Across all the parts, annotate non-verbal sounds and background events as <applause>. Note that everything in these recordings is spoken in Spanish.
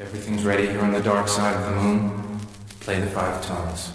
Everything's ready here on the dark side of the moon. Play the five tones.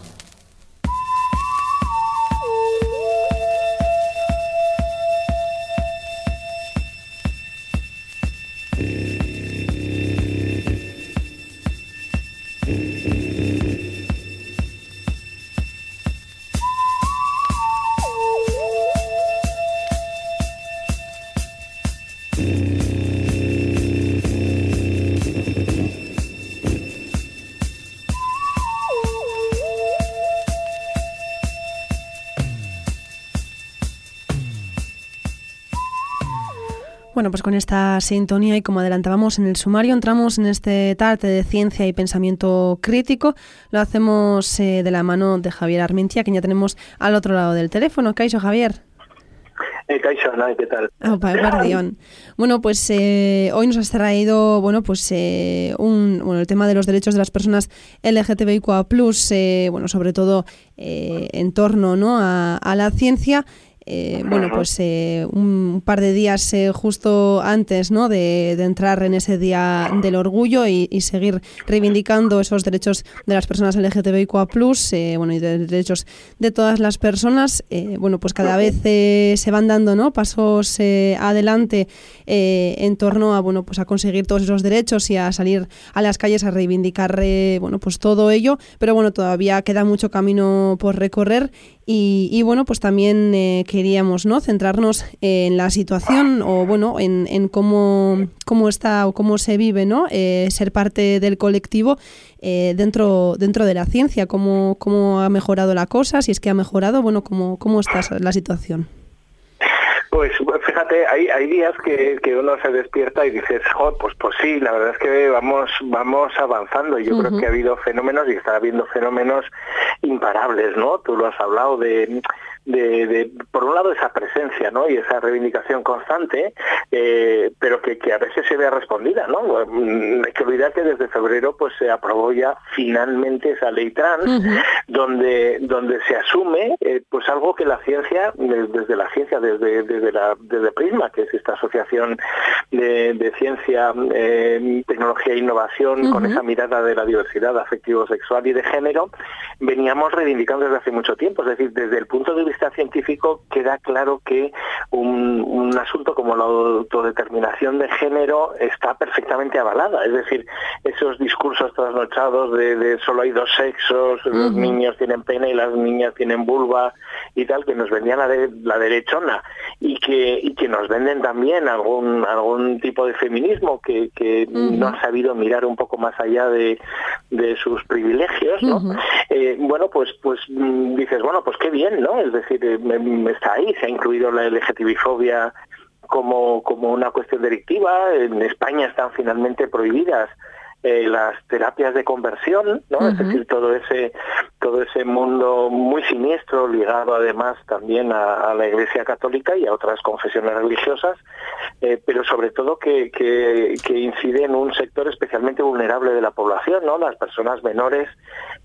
Pues con esta sintonía y como adelantábamos en el sumario, entramos en este tarte de ciencia y pensamiento crítico. Lo hacemos eh, de la mano de Javier Armentia, que ya tenemos al otro lado del teléfono. Caixo, Javier. Eh, Caixo, ¿no? ¿qué tal? Bueno, pues eh, hoy nos has traído, bueno, pues un, bueno, el tema de los derechos de las personas LGTBIQA+, bueno, sobre todo en torno ¿no? a, a la ciencia. Eh, bueno, pues eh, un par de días eh, justo antes ¿no? de, entrar en ese día del orgullo y, seguir reivindicando esos derechos de las personas LGTBIQA+, bueno, y de derechos de todas las personas. bueno, pues cada vez se van dando ¿no? pasos adelante en torno a, bueno, pues a conseguir todos esos derechos y a salir a las calles a reivindicar bueno, pues todo ello, pero bueno, todavía queda mucho camino por recorrer y, bueno, pues también eh, queríamos ¿no? centrarnos en la situación o bueno, en, en cómo, cómo está o cómo se vive ¿no? Eh, ser parte del colectivo eh, dentro, dentro de la ciencia, cómo, cómo ha mejorado la cosa, si es que ha mejorado, bueno, cómo, cómo está la situación. Pues fíjate, hay, hay días que, uno se despierta y dices, oh, pues, pues sí, la verdad es que vamos, vamos avanzando. Yo creo que ha habido fenómenos y está habiendo fenómenos imparables, ¿no? Tú lo has hablado de de, por un lado esa presencia ¿no? y esa reivindicación constante, eh, pero que, a veces se vea respondida. ¿no? Mm, hay que olvidar que desde febrero pues se aprobó ya finalmente esa ley trans, donde, donde se asume eh, pues algo que la ciencia, desde la ciencia, desde, desde, la, desde Prisma, que es esta asociación de, ciencia, eh, tecnología e innovación, con esa mirada de la diversidad afectivo-sexual y de género, veníamos reivindicando desde hace mucho tiempo. Es decir, desde el punto de vista científico queda claro que un, asunto como la autodeterminación de género está perfectamente avalada. Es decir, esos discursos trasnochados de, solo hay dos sexos, los niños tienen pene y las niñas tienen vulva y tal, que nos vendían la, de, la derechona y que, y que nos venden también algún, algún tipo de feminismo que, no ha sabido mirar un poco más allá de, sus privilegios, ¿no? Eh, bueno, pues, pues mm, dices, bueno, pues qué bien, ¿no? Es decir, decir, está ahí, se ha incluido la LGTBI-fobia como, como una cuestión delictiva, en España están finalmente prohibidas eh, las terapias de conversión, ¿no? Es decir, todo ese todo ese mundo muy siniestro ligado además también a, la Iglesia Católica y a otras confesiones religiosas, eh, pero sobre todo que, que, incide en un sector especialmente vulnerable de la población, ¿no? Las personas menores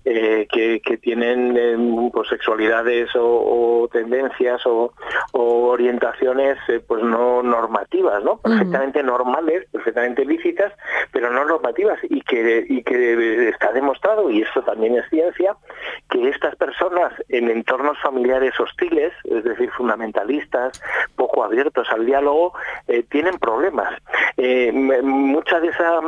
eh, que, que, tienen pues, sexualidades o, tendencias o, orientaciones pues no normativas, ¿no? Perfectamente normales, perfectamente lícitas, pero no normativas y que, y que está demostrado, y esto también es ciencia, que estas personas en entornos familiares hostiles, es decir, fundamentalistas, poco abiertos al diálogo, eh, tienen problemas. Eh, mucha de esa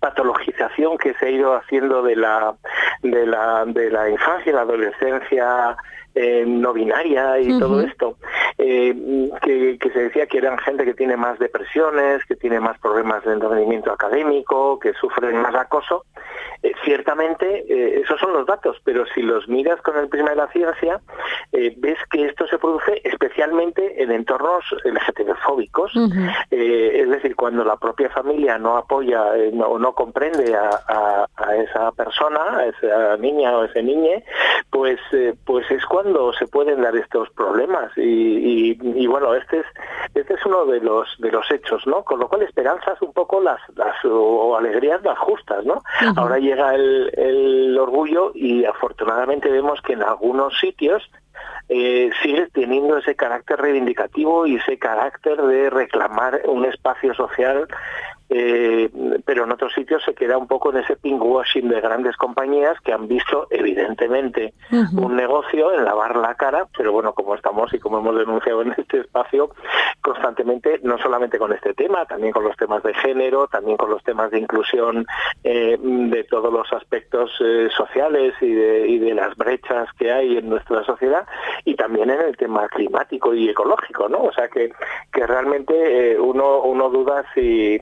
patologización que se ha ido haciendo de la de la de la infancia y la adolescencia eh, no binaria y todo esto, eh, que, se decía que eran gente que tiene más depresiones, que tiene más problemas de entendimiento académico, que sufren más acoso. Eh, ciertamente, esos son los datos, pero si los miras con el prisma de la ciencia, ves que esto se produce especialmente en entornos LGTB-fóbicos, es decir, cuando la propia familia no apoya o no, comprende a, esa persona, a esa niña o ese niñe, pues, pues es cuando se pueden dar estos problemas. Y, bueno este es este es uno de los de los hechos no con lo cual esperanzas un poco las las o alegrías las justas no ahora llega el, orgullo y afortunadamente vemos que en algunos sitios eh, sigue teniendo ese carácter reivindicativo y ese carácter de reclamar un espacio social eh, pero en otros sitios se queda un poco en ese pinkwashing de grandes compañías que han visto evidentemente un negocio en lavar la cara, pero bueno, como estamos y como hemos denunciado en este espacio constantemente, no solamente con este tema, también con los temas de género, también con los temas de inclusión eh, de todos los aspectos eh, sociales y de, y de las brechas que hay en nuestra sociedad y también en el tema climático y ecológico, ¿no? O sea que, que realmente uno, uno duda si,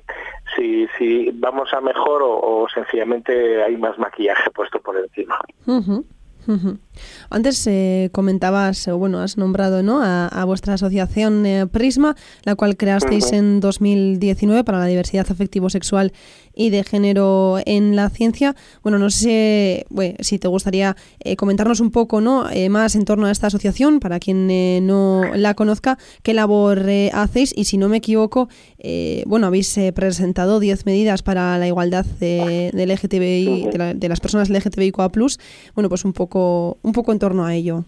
si, si vamos a mejor o, sencillamente hay más maquillaje puesto por encima. Antes eh, comentabas, o bueno, has nombrado ¿no? a, vuestra asociación eh, Prisma, la cual creasteis en 2019 para la diversidad afectivo-sexual y de género en la ciencia. Bueno, no sé si te gustaría eh, comentarnos un poco ¿no? más en torno a esta asociación, para quien no la conozca, qué labor hacéis y si no me equivoco, bueno, habéis presentado 10 medidas para la igualdad de, LGTBI, de, de, las personas LGTBIQA+. Bueno, pues un poco, un poco en torno a ello.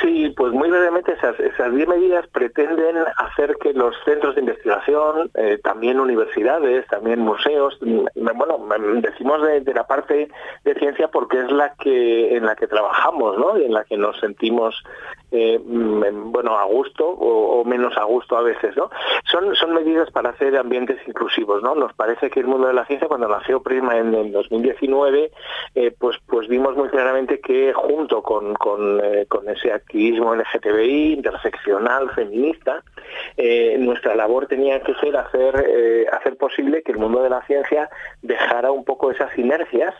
Sí, pues muy brevemente esas, esas 10 medidas pretenden hacer que los centros de investigación, eh, también universidades, también museos, mm, bueno, decimos de, la parte de ciencia porque es la que en la que trabajamos, ¿no? Y en la que nos sentimos eh, mm, bueno, a gusto o, menos a gusto a veces, ¿no? Son, son medidas para hacer ambientes inclusivos, ¿no? Nos parece que el mundo de la ciencia, cuando nació Prisma en el 2019, eh, pues, pues vimos muy claramente que junto con, con, con ese activismo LGTBI, interseccional, feminista, eh, nuestra labor tenía que ser hacer, eh, hacer posible que el mundo de la ciencia dejara un poco esas inercias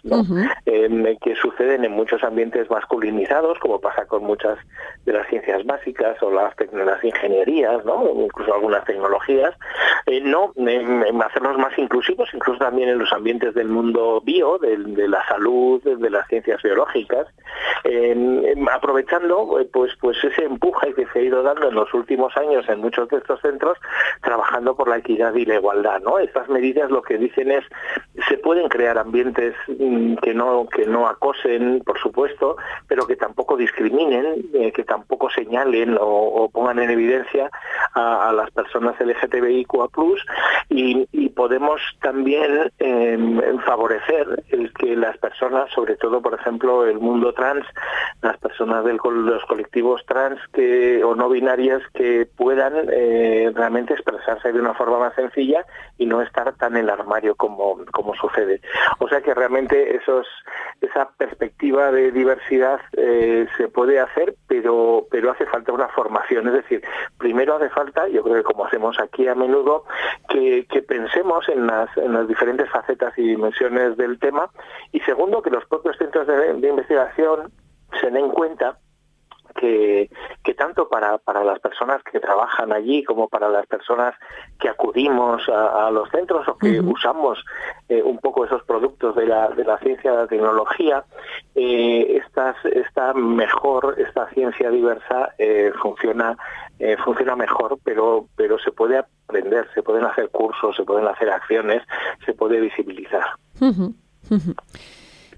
em, que suceden en muchos ambientes masculinizados, como pasa con muchas de las ciencias básicas o las, las ingenierías, incluso algunas tecnologías, eh, no em, hacerlos más inclusivos, incluso también en los ambientes del mundo bio, de, la salud, de, las ciencias biológicas, em, aprovechando pues, pues ese empuje que se ha ido dando en los últimos años en muchos de estos centros trabajando por la equidad y la igualdad. ¿no? Estas medidas lo que dicen es se pueden crear ambientes mm, que no, que no acosen, por supuesto, pero que tampoco discriminen, eh, que tampoco señalen o, pongan en evidencia a, las personas LGTBIQA+, y, y podemos también em, favorecer el que las personas, sobre todo, por ejemplo, el mundo trans, las personas de los colectivos trans que, o no binarias que puedan eh, realmente expresarse de una forma más sencilla y no estar tan en el armario como, como sucede. O sea que realmente esa perspectiva de diversidad eh, se puede hacer, pero, pero hace falta una formación. Es decir, primero hace falta, yo creo que como hacemos aquí a menudo, que, pensemos en las, en las diferentes facetas y dimensiones del tema y segundo, que los propios centros de investigación se den cuenta que, tanto para, para, las personas que trabajan allí como para las personas que acudimos a, los centros o que usamos eh, un poco esos productos de la, de la ciencia, de la tecnología, eh, estas, esta mejor, esta ciencia diversa eh, funciona, eh, funciona mejor, pero, pero se puede aprender, se pueden hacer cursos, se pueden hacer acciones, se puede visibilizar.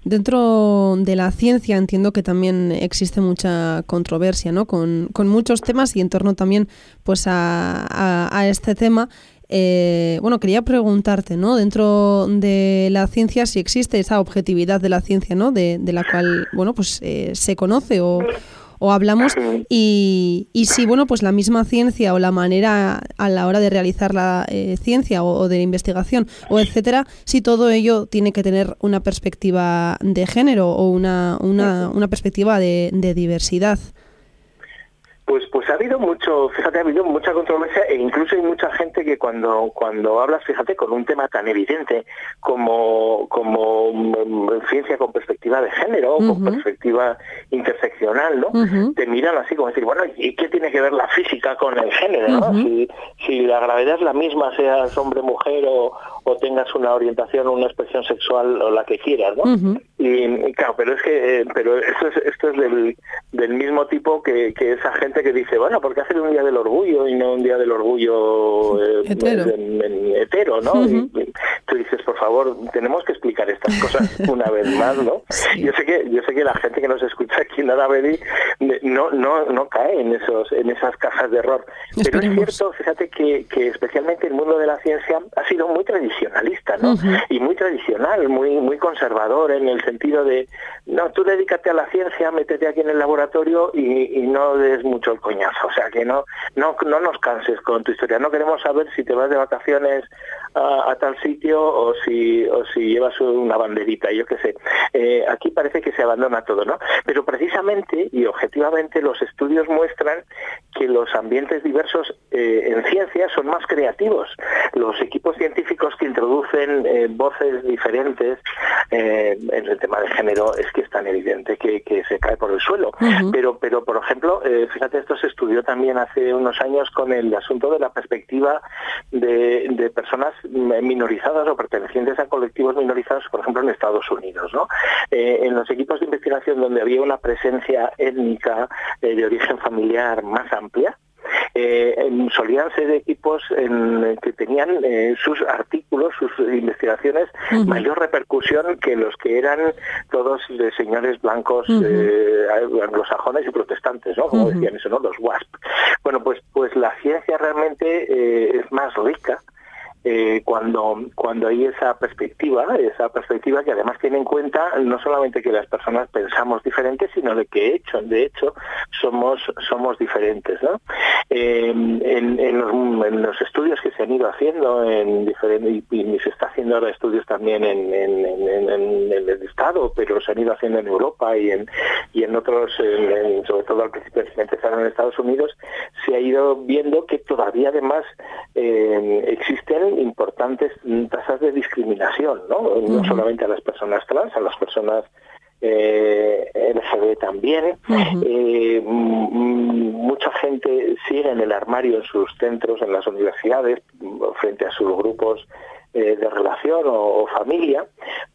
Dentro de la ciencia entiendo que también existe mucha controversia, ¿no? Con, muchos temas y en torno también pues a, este tema. Eh, bueno, quería preguntarte, ¿no? Dentro de la ciencia si existe esa objetividad de la ciencia, ¿no? De, de la cual, bueno, pues eh, se conoce o, o hablamos y, y, si bueno pues la misma ciencia o la manera a la hora de realizar la eh, ciencia o, de la investigación o etcétera si todo ello tiene que tener una perspectiva de género o una, una, una perspectiva de, de diversidad pues, pues ha habido mucho, fíjate, ha habido mucha controversia e incluso hay mucha gente que cuando, cuando hablas, fíjate, con un tema tan evidente como, como mm, ciencia con perspectiva de género, o con perspectiva interseccional, ¿no? Te miran así como decir, bueno, ¿y qué tiene que ver la física con el género? Si, si la gravedad es la misma, seas hombre, mujer o, o tengas una orientación o una expresión sexual o la que quieras, ¿no? y, claro, pero es que eh, pero esto es, esto es del, del mismo tipo que, que, esa gente que dice, bueno, ¿por qué hacer un día del orgullo y no un día del orgullo eh, hetero. ¿no? y, tú dices, por favor, tenemos que explicar estas cosas <laughs> una vez más, ¿no? Yo sé que yo sé que la gente que nos escucha aquí en Arabedi no no no cae en esos en esas cajas de error, pero es cierto, fíjate que, que especialmente el mundo de la ciencia ha sido muy tradicionalista, ¿no? Y muy tradicional, muy muy conservador en el sentido de, no, tú dedícate a la ciencia, métete aquí en el laboratorio y, no des mucho el coñazo, o sea, que no, no, no nos canses con tu historia, no queremos saber si te vas de vacaciones a, tal sitio o si, o si llevas una banderita, yo qué sé. Eh, aquí parece que se abandona todo, ¿no? Pero precisamente y objetivamente los estudios muestran que los ambientes diversos eh, en ciencia son más creativos. Los equipos científicos que introducen eh, voces diferentes en el tema de género es que es tan evidente que, se cae por el suelo. Pero, pero por ejemplo, fíjate, esto se estudió también hace unos años con el asunto de la perspectiva de, de personas minorizadas o pertenecientes a colectivos minorizados, por ejemplo, en Estados Unidos. ¿no? Eh, en los equipos de investigación donde había una presencia étnica eh, de origen familiar más amplia, eh, solían ser equipos en, que tenían eh, sus artículos, sus investigaciones, mayor repercusión que los que eran todos de señores blancos eh, anglosajones y protestantes, ¿no? Como decían eso, ¿no? Los WASP. Bueno, pues, pues la ciencia realmente es más rica eh, cuando, cuando hay esa perspectiva, esa perspectiva que además tiene en cuenta no solamente que las personas pensamos diferentes, sino de que hecho, de hecho somos, somos diferentes. ¿no? Eh, en, los, estudios que se han ido haciendo en diferentes, y, se está haciendo ahora estudios también en, el Estado, pero se han ido haciendo en Europa y en, y en otros, sobre todo al principio se empezaron en Estados Unidos, se ha ido viendo que todavía además eh, existen importantes tasas de discriminación, ¿no? No solamente a las personas trans, a las personas eh, LGB también. Eh, mucha gente sigue en el armario en sus centros, en las universidades, frente a sus grupos eh, de relación o, familia,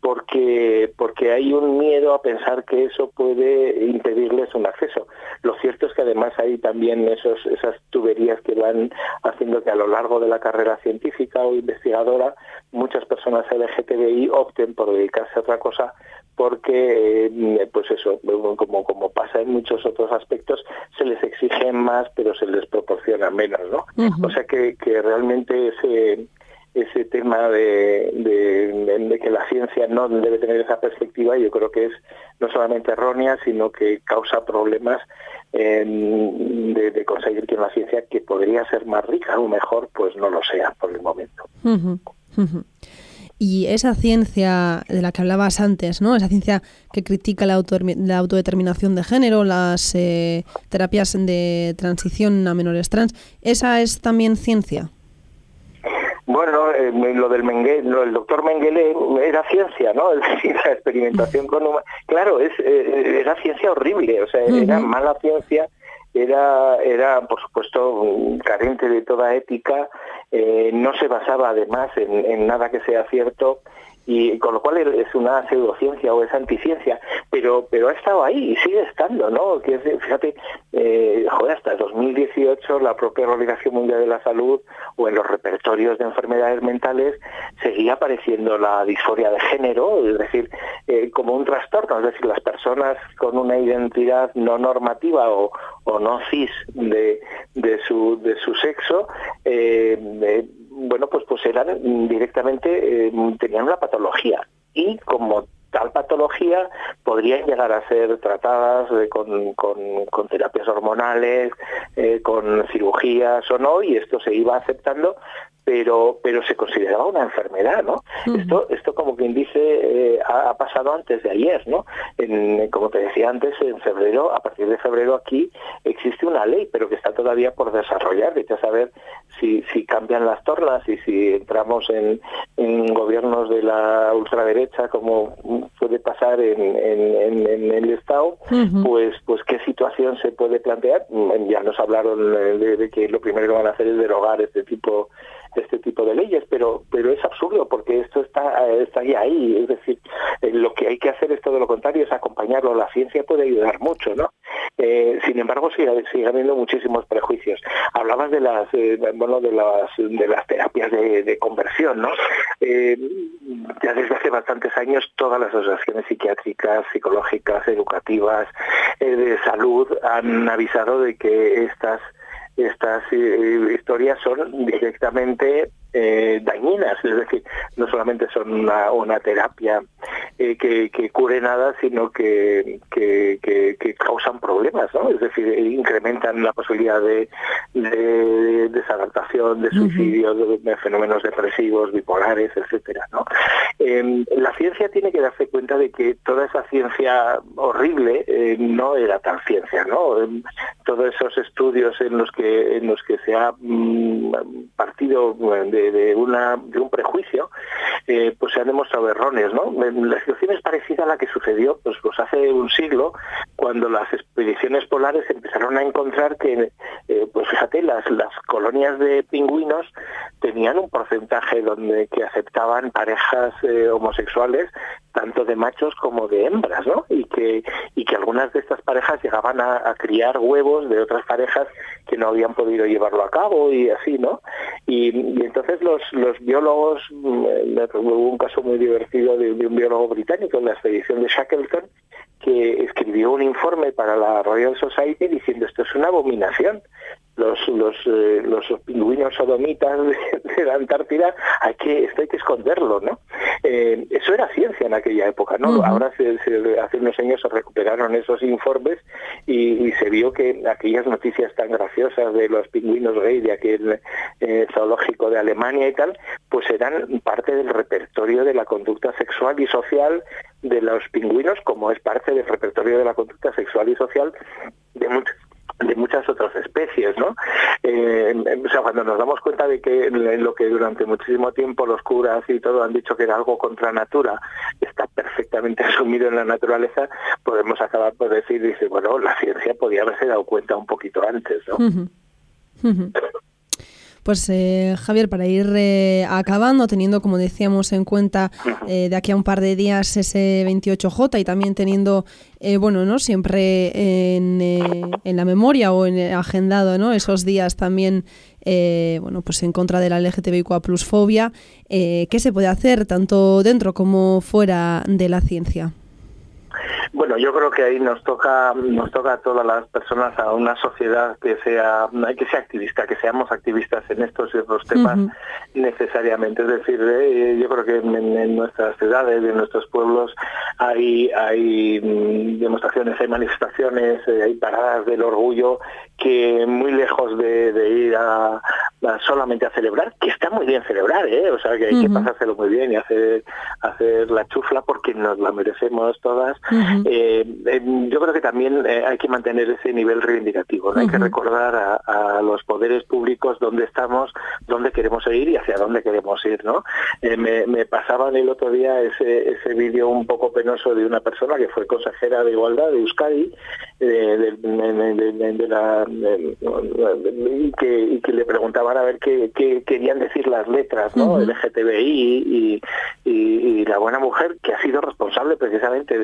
porque, porque hay un miedo a pensar que eso puede impedirles un acceso. Lo cierto es que además hay también esos, esas tuberías que van haciendo que a lo largo de la carrera científica o investigadora muchas personas LGTBI opten por dedicarse a otra cosa porque eh, pues eso como como pasa en muchos otros aspectos se les exige más pero se les proporciona menos no o sea que, que realmente ese ese tema de, que la ciencia no debe tener esa perspectiva, yo creo que es no solamente errónea, sino que causa problemas de, conseguir que una ciencia que podría ser más rica o mejor, pues no lo sea por el momento. Y esa ciencia de la que hablabas antes, ¿no? Esa ciencia que critica la, la autodeterminación de género, las eh, terapias de transición a menores trans, ¿esa es también ciencia? Bueno, eh, lo del Mengele, el doctor Mengele era ciencia, ¿no? <laughs> Es decir, la experimentación con Claro, es, eh, era ciencia horrible, o sea, era mala ciencia, era, era por supuesto carente de toda ética, eh, no se basaba además en, nada que sea cierto y con lo cual es una pseudociencia o es anticiencia, pero pero ha estado ahí y sigue estando, ¿no? Fíjate, eh, joder, hasta el 2018 la propia Organización Mundial de la Salud o en los repertorios de enfermedades mentales seguía apareciendo la disforia de género, es decir, eh, como un trastorno, es decir, las personas con una identidad no normativa o, no cis de, de, su, de su sexo, eh bueno, pues, pues eran directamente, eh, tenían una patología. Y como tal patología podrían llegar a ser tratadas eh, con, con, terapias hormonales, eh, con cirugías o no, y esto se iba aceptando pero pero se consideraba una enfermedad, ¿no? Esto esto como quien dice eh, ha, pasado antes de ayer, ¿no? En, como te decía antes, en febrero, a partir de febrero aquí existe una ley, pero que está todavía por desarrollar, y a saber si, si cambian las tornas y si entramos en, gobiernos de la ultraderecha, como puede pasar en, en, el Estado, pues pues qué situación se puede plantear. Ya nos hablaron de, de que lo primero que van a hacer es derogar este tipo este tipo de leyes, pero pero es absurdo porque esto está está ya ahí, es decir, eh, lo que hay que hacer es todo lo contrario, es acompañarlo. La ciencia puede ayudar mucho, ¿no? Eh, sin embargo, sigue, sigue, habiendo muchísimos prejuicios. Hablabas de las bueno de las de las terapias de, conversión, ¿no? ya desde hace bastantes años todas las asociaciones psiquiátricas, psicológicas, educativas, de salud han avisado de que estas estas eh, historias son directamente eh, dañinas, es decir, no solamente son una, terapia eh, que, cure nada, sino que, que, causan problemas, ¿no? Es decir, incrementan la posibilidad de, desadaptación, de suicidio, de, fenómenos depresivos, bipolares, etcétera, ¿no? Em, la ciencia tiene que darse cuenta de que toda esa ciencia horrible eh, no era tal ciencia, ¿no? Em, todos esos estudios en los que en los que se ha mm, partido de de, una, de un prejuicio, eh, pues se han demostrado erróneos. ¿no? La situación es parecida a la que sucedió pues, pues hace un siglo, cuando las expediciones polares empezaron a encontrar que, eh, pues fíjate, las, las colonias de pingüinos tenían un porcentaje donde que aceptaban parejas eh, homosexuales tanto de machos como de hembras, ¿no? Y que, y que algunas de estas parejas llegaban a, criar huevos de otras parejas que no habían podido llevarlo a cabo y así, ¿no? Y, entonces los, biólogos, mm, hubo un caso muy divertido de, de un biólogo británico en la expedición de Shackleton, que escribió un informe para la Royal Society diciendo esto es una abominación los los, eh, los pingüinos sodomitas <laughs> de, la Antártida, hay que, esto hay que esconderlo, ¿no? Eh, eso era ciencia en aquella época, ¿no? Ahora se, hace unos años se recuperaron esos informes y, se vio que aquellas noticias tan graciosas de los pingüinos rey de aquel eh, zoológico de Alemania y tal, pues eran parte del repertorio de la conducta sexual y social de los pingüinos, como es parte del repertorio de la conducta sexual y social de muchos de muchas otras especies, ¿no? Eh, o sea, cuando nos damos cuenta de que lo que durante muchísimo tiempo los curas y todo han dicho que era algo contra natura, está perfectamente <laughs> asumido en la naturaleza, podemos acabar por decir, dice, bueno, la ciencia podía haberse dado cuenta un poquito antes, ¿no? Pues eh, Javier, para ir eh, acabando, teniendo como decíamos en cuenta eh, de aquí a un par de días ese 28J y también teniendo, bueno, ¿no? siempre en, en, la memoria o en agendado ¿no? esos días también bueno, pues en contra de la LGTBIQA plus fobia, ¿qué se puede hacer tanto dentro como fuera de la ciencia? Bueno, yo creo que ahí nos toca nos toca a todas las personas a una sociedad que sea que sea activista, que seamos activistas en estos y otros temas necesariamente. Es decir, eh, yo creo que en, nuestras ciudades, en nuestros pueblos hay hay mm, demostraciones, hay manifestaciones, eh, hay paradas del orgullo que muy lejos de, ir a, solamente a celebrar, que está muy bien celebrar, ¿eh? o sea que hay que pasárselo muy bien y hacer hacer la chufla porque nos la merecemos todas. Eh, yo creo que también eh, hay que mantener ese nivel reivindicativo, hay que recordar a, los poderes públicos dónde estamos, dónde queremos ir y hacia dónde queremos ir. ¿no? Eh, me, me pasaban el otro día ese, ese vídeo un poco penoso de una persona que fue consejera de Igualdad de Euskadi, de, la, y, que, le a ver qué, querían decir las letras, ¿no? LGTBI y, la buena mujer que ha sido responsable precisamente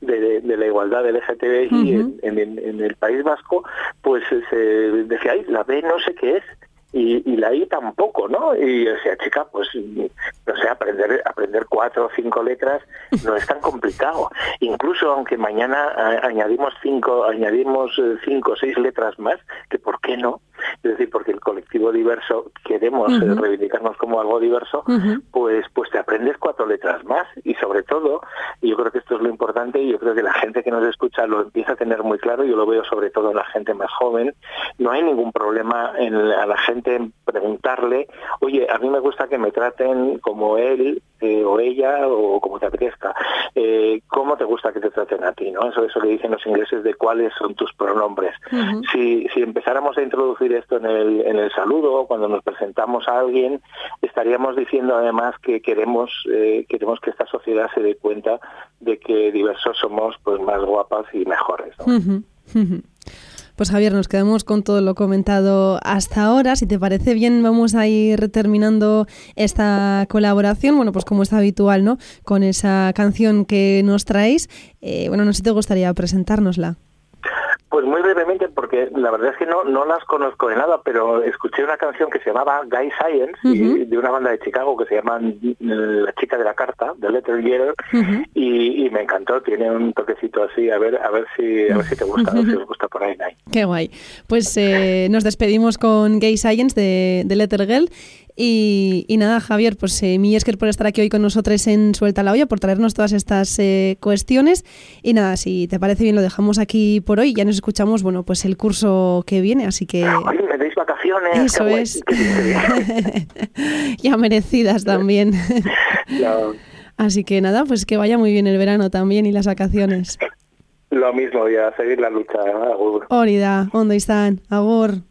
de, de, la igualdad del LGTBI en, el País Vasco, pues se decía, ay, la B no sé qué es. Y, la I tampoco, ¿no? Y decía, chica, pues, no sé, aprender, aprender cuatro o cinco letras no es tan complicado. Incluso aunque mañana añadimos cinco, añadimos eh, cinco o seis letras más, que por qué no, es decir, porque el colectivo diverso queremos eh, reivindicarnos como algo diverso, pues pues te aprendes cuatro letras más. Y sobre todo, y yo creo que esto es lo importante y yo creo que la gente que nos escucha lo empieza a tener muy claro, yo lo veo sobre todo en la gente más joven, no hay ningún problema en a la gente en preguntarle, oye, a mí me gusta que me traten como él eh, o ella o como te apetezca, eh, ¿cómo te gusta que te traten a ti? ¿no? Eso, eso le dicen los ingleses de cuáles son tus pronombres. si, si empezáramos a introducir esto en el, en el saludo, cuando nos presentamos a alguien, estaríamos diciendo además que queremos, eh, queremos que esta sociedad se dé cuenta de que diversos somos pues más guapas y mejores. Pues Javier, nos quedamos con todo lo comentado hasta ahora. Si te parece bien, vamos a ir terminando esta colaboración, bueno, pues como es habitual, ¿no? Con esa canción que nos traéis. Eh, bueno, no sé si te gustaría presentárnosla. Pues muy brevemente, porque la verdad es que no, no las conozco de nada, pero escuché una canción que se llamaba Guy Science, de una banda de Chicago que se llama La chica de la carta, The Letter Year, y, me encantó, tiene un toquecito así, a ver a ver si, a ver si te gusta, a ver si os gusta por ahí. Qué guay. Pues eh, nos despedimos con Gay Science de, de Letter Girl y, nada, Javier, pues eh, mi esker por estar aquí hoy con nosotros en Suelta la Olla, por traernos todas estas eh, cuestiones. Y nada, si te parece bien, lo dejamos aquí por hoy. Ya nos escuchamos, bueno, pues el curso que viene, así que... me deis vacaciones. Eso es. <laughs> ya merecidas también. <laughs> Así que nada, pues que vaya muy bien el verano también y las vacaciones. Lo mismo, ya, seguir la lucha. Agur. Orida, ¿dónde están? Agur.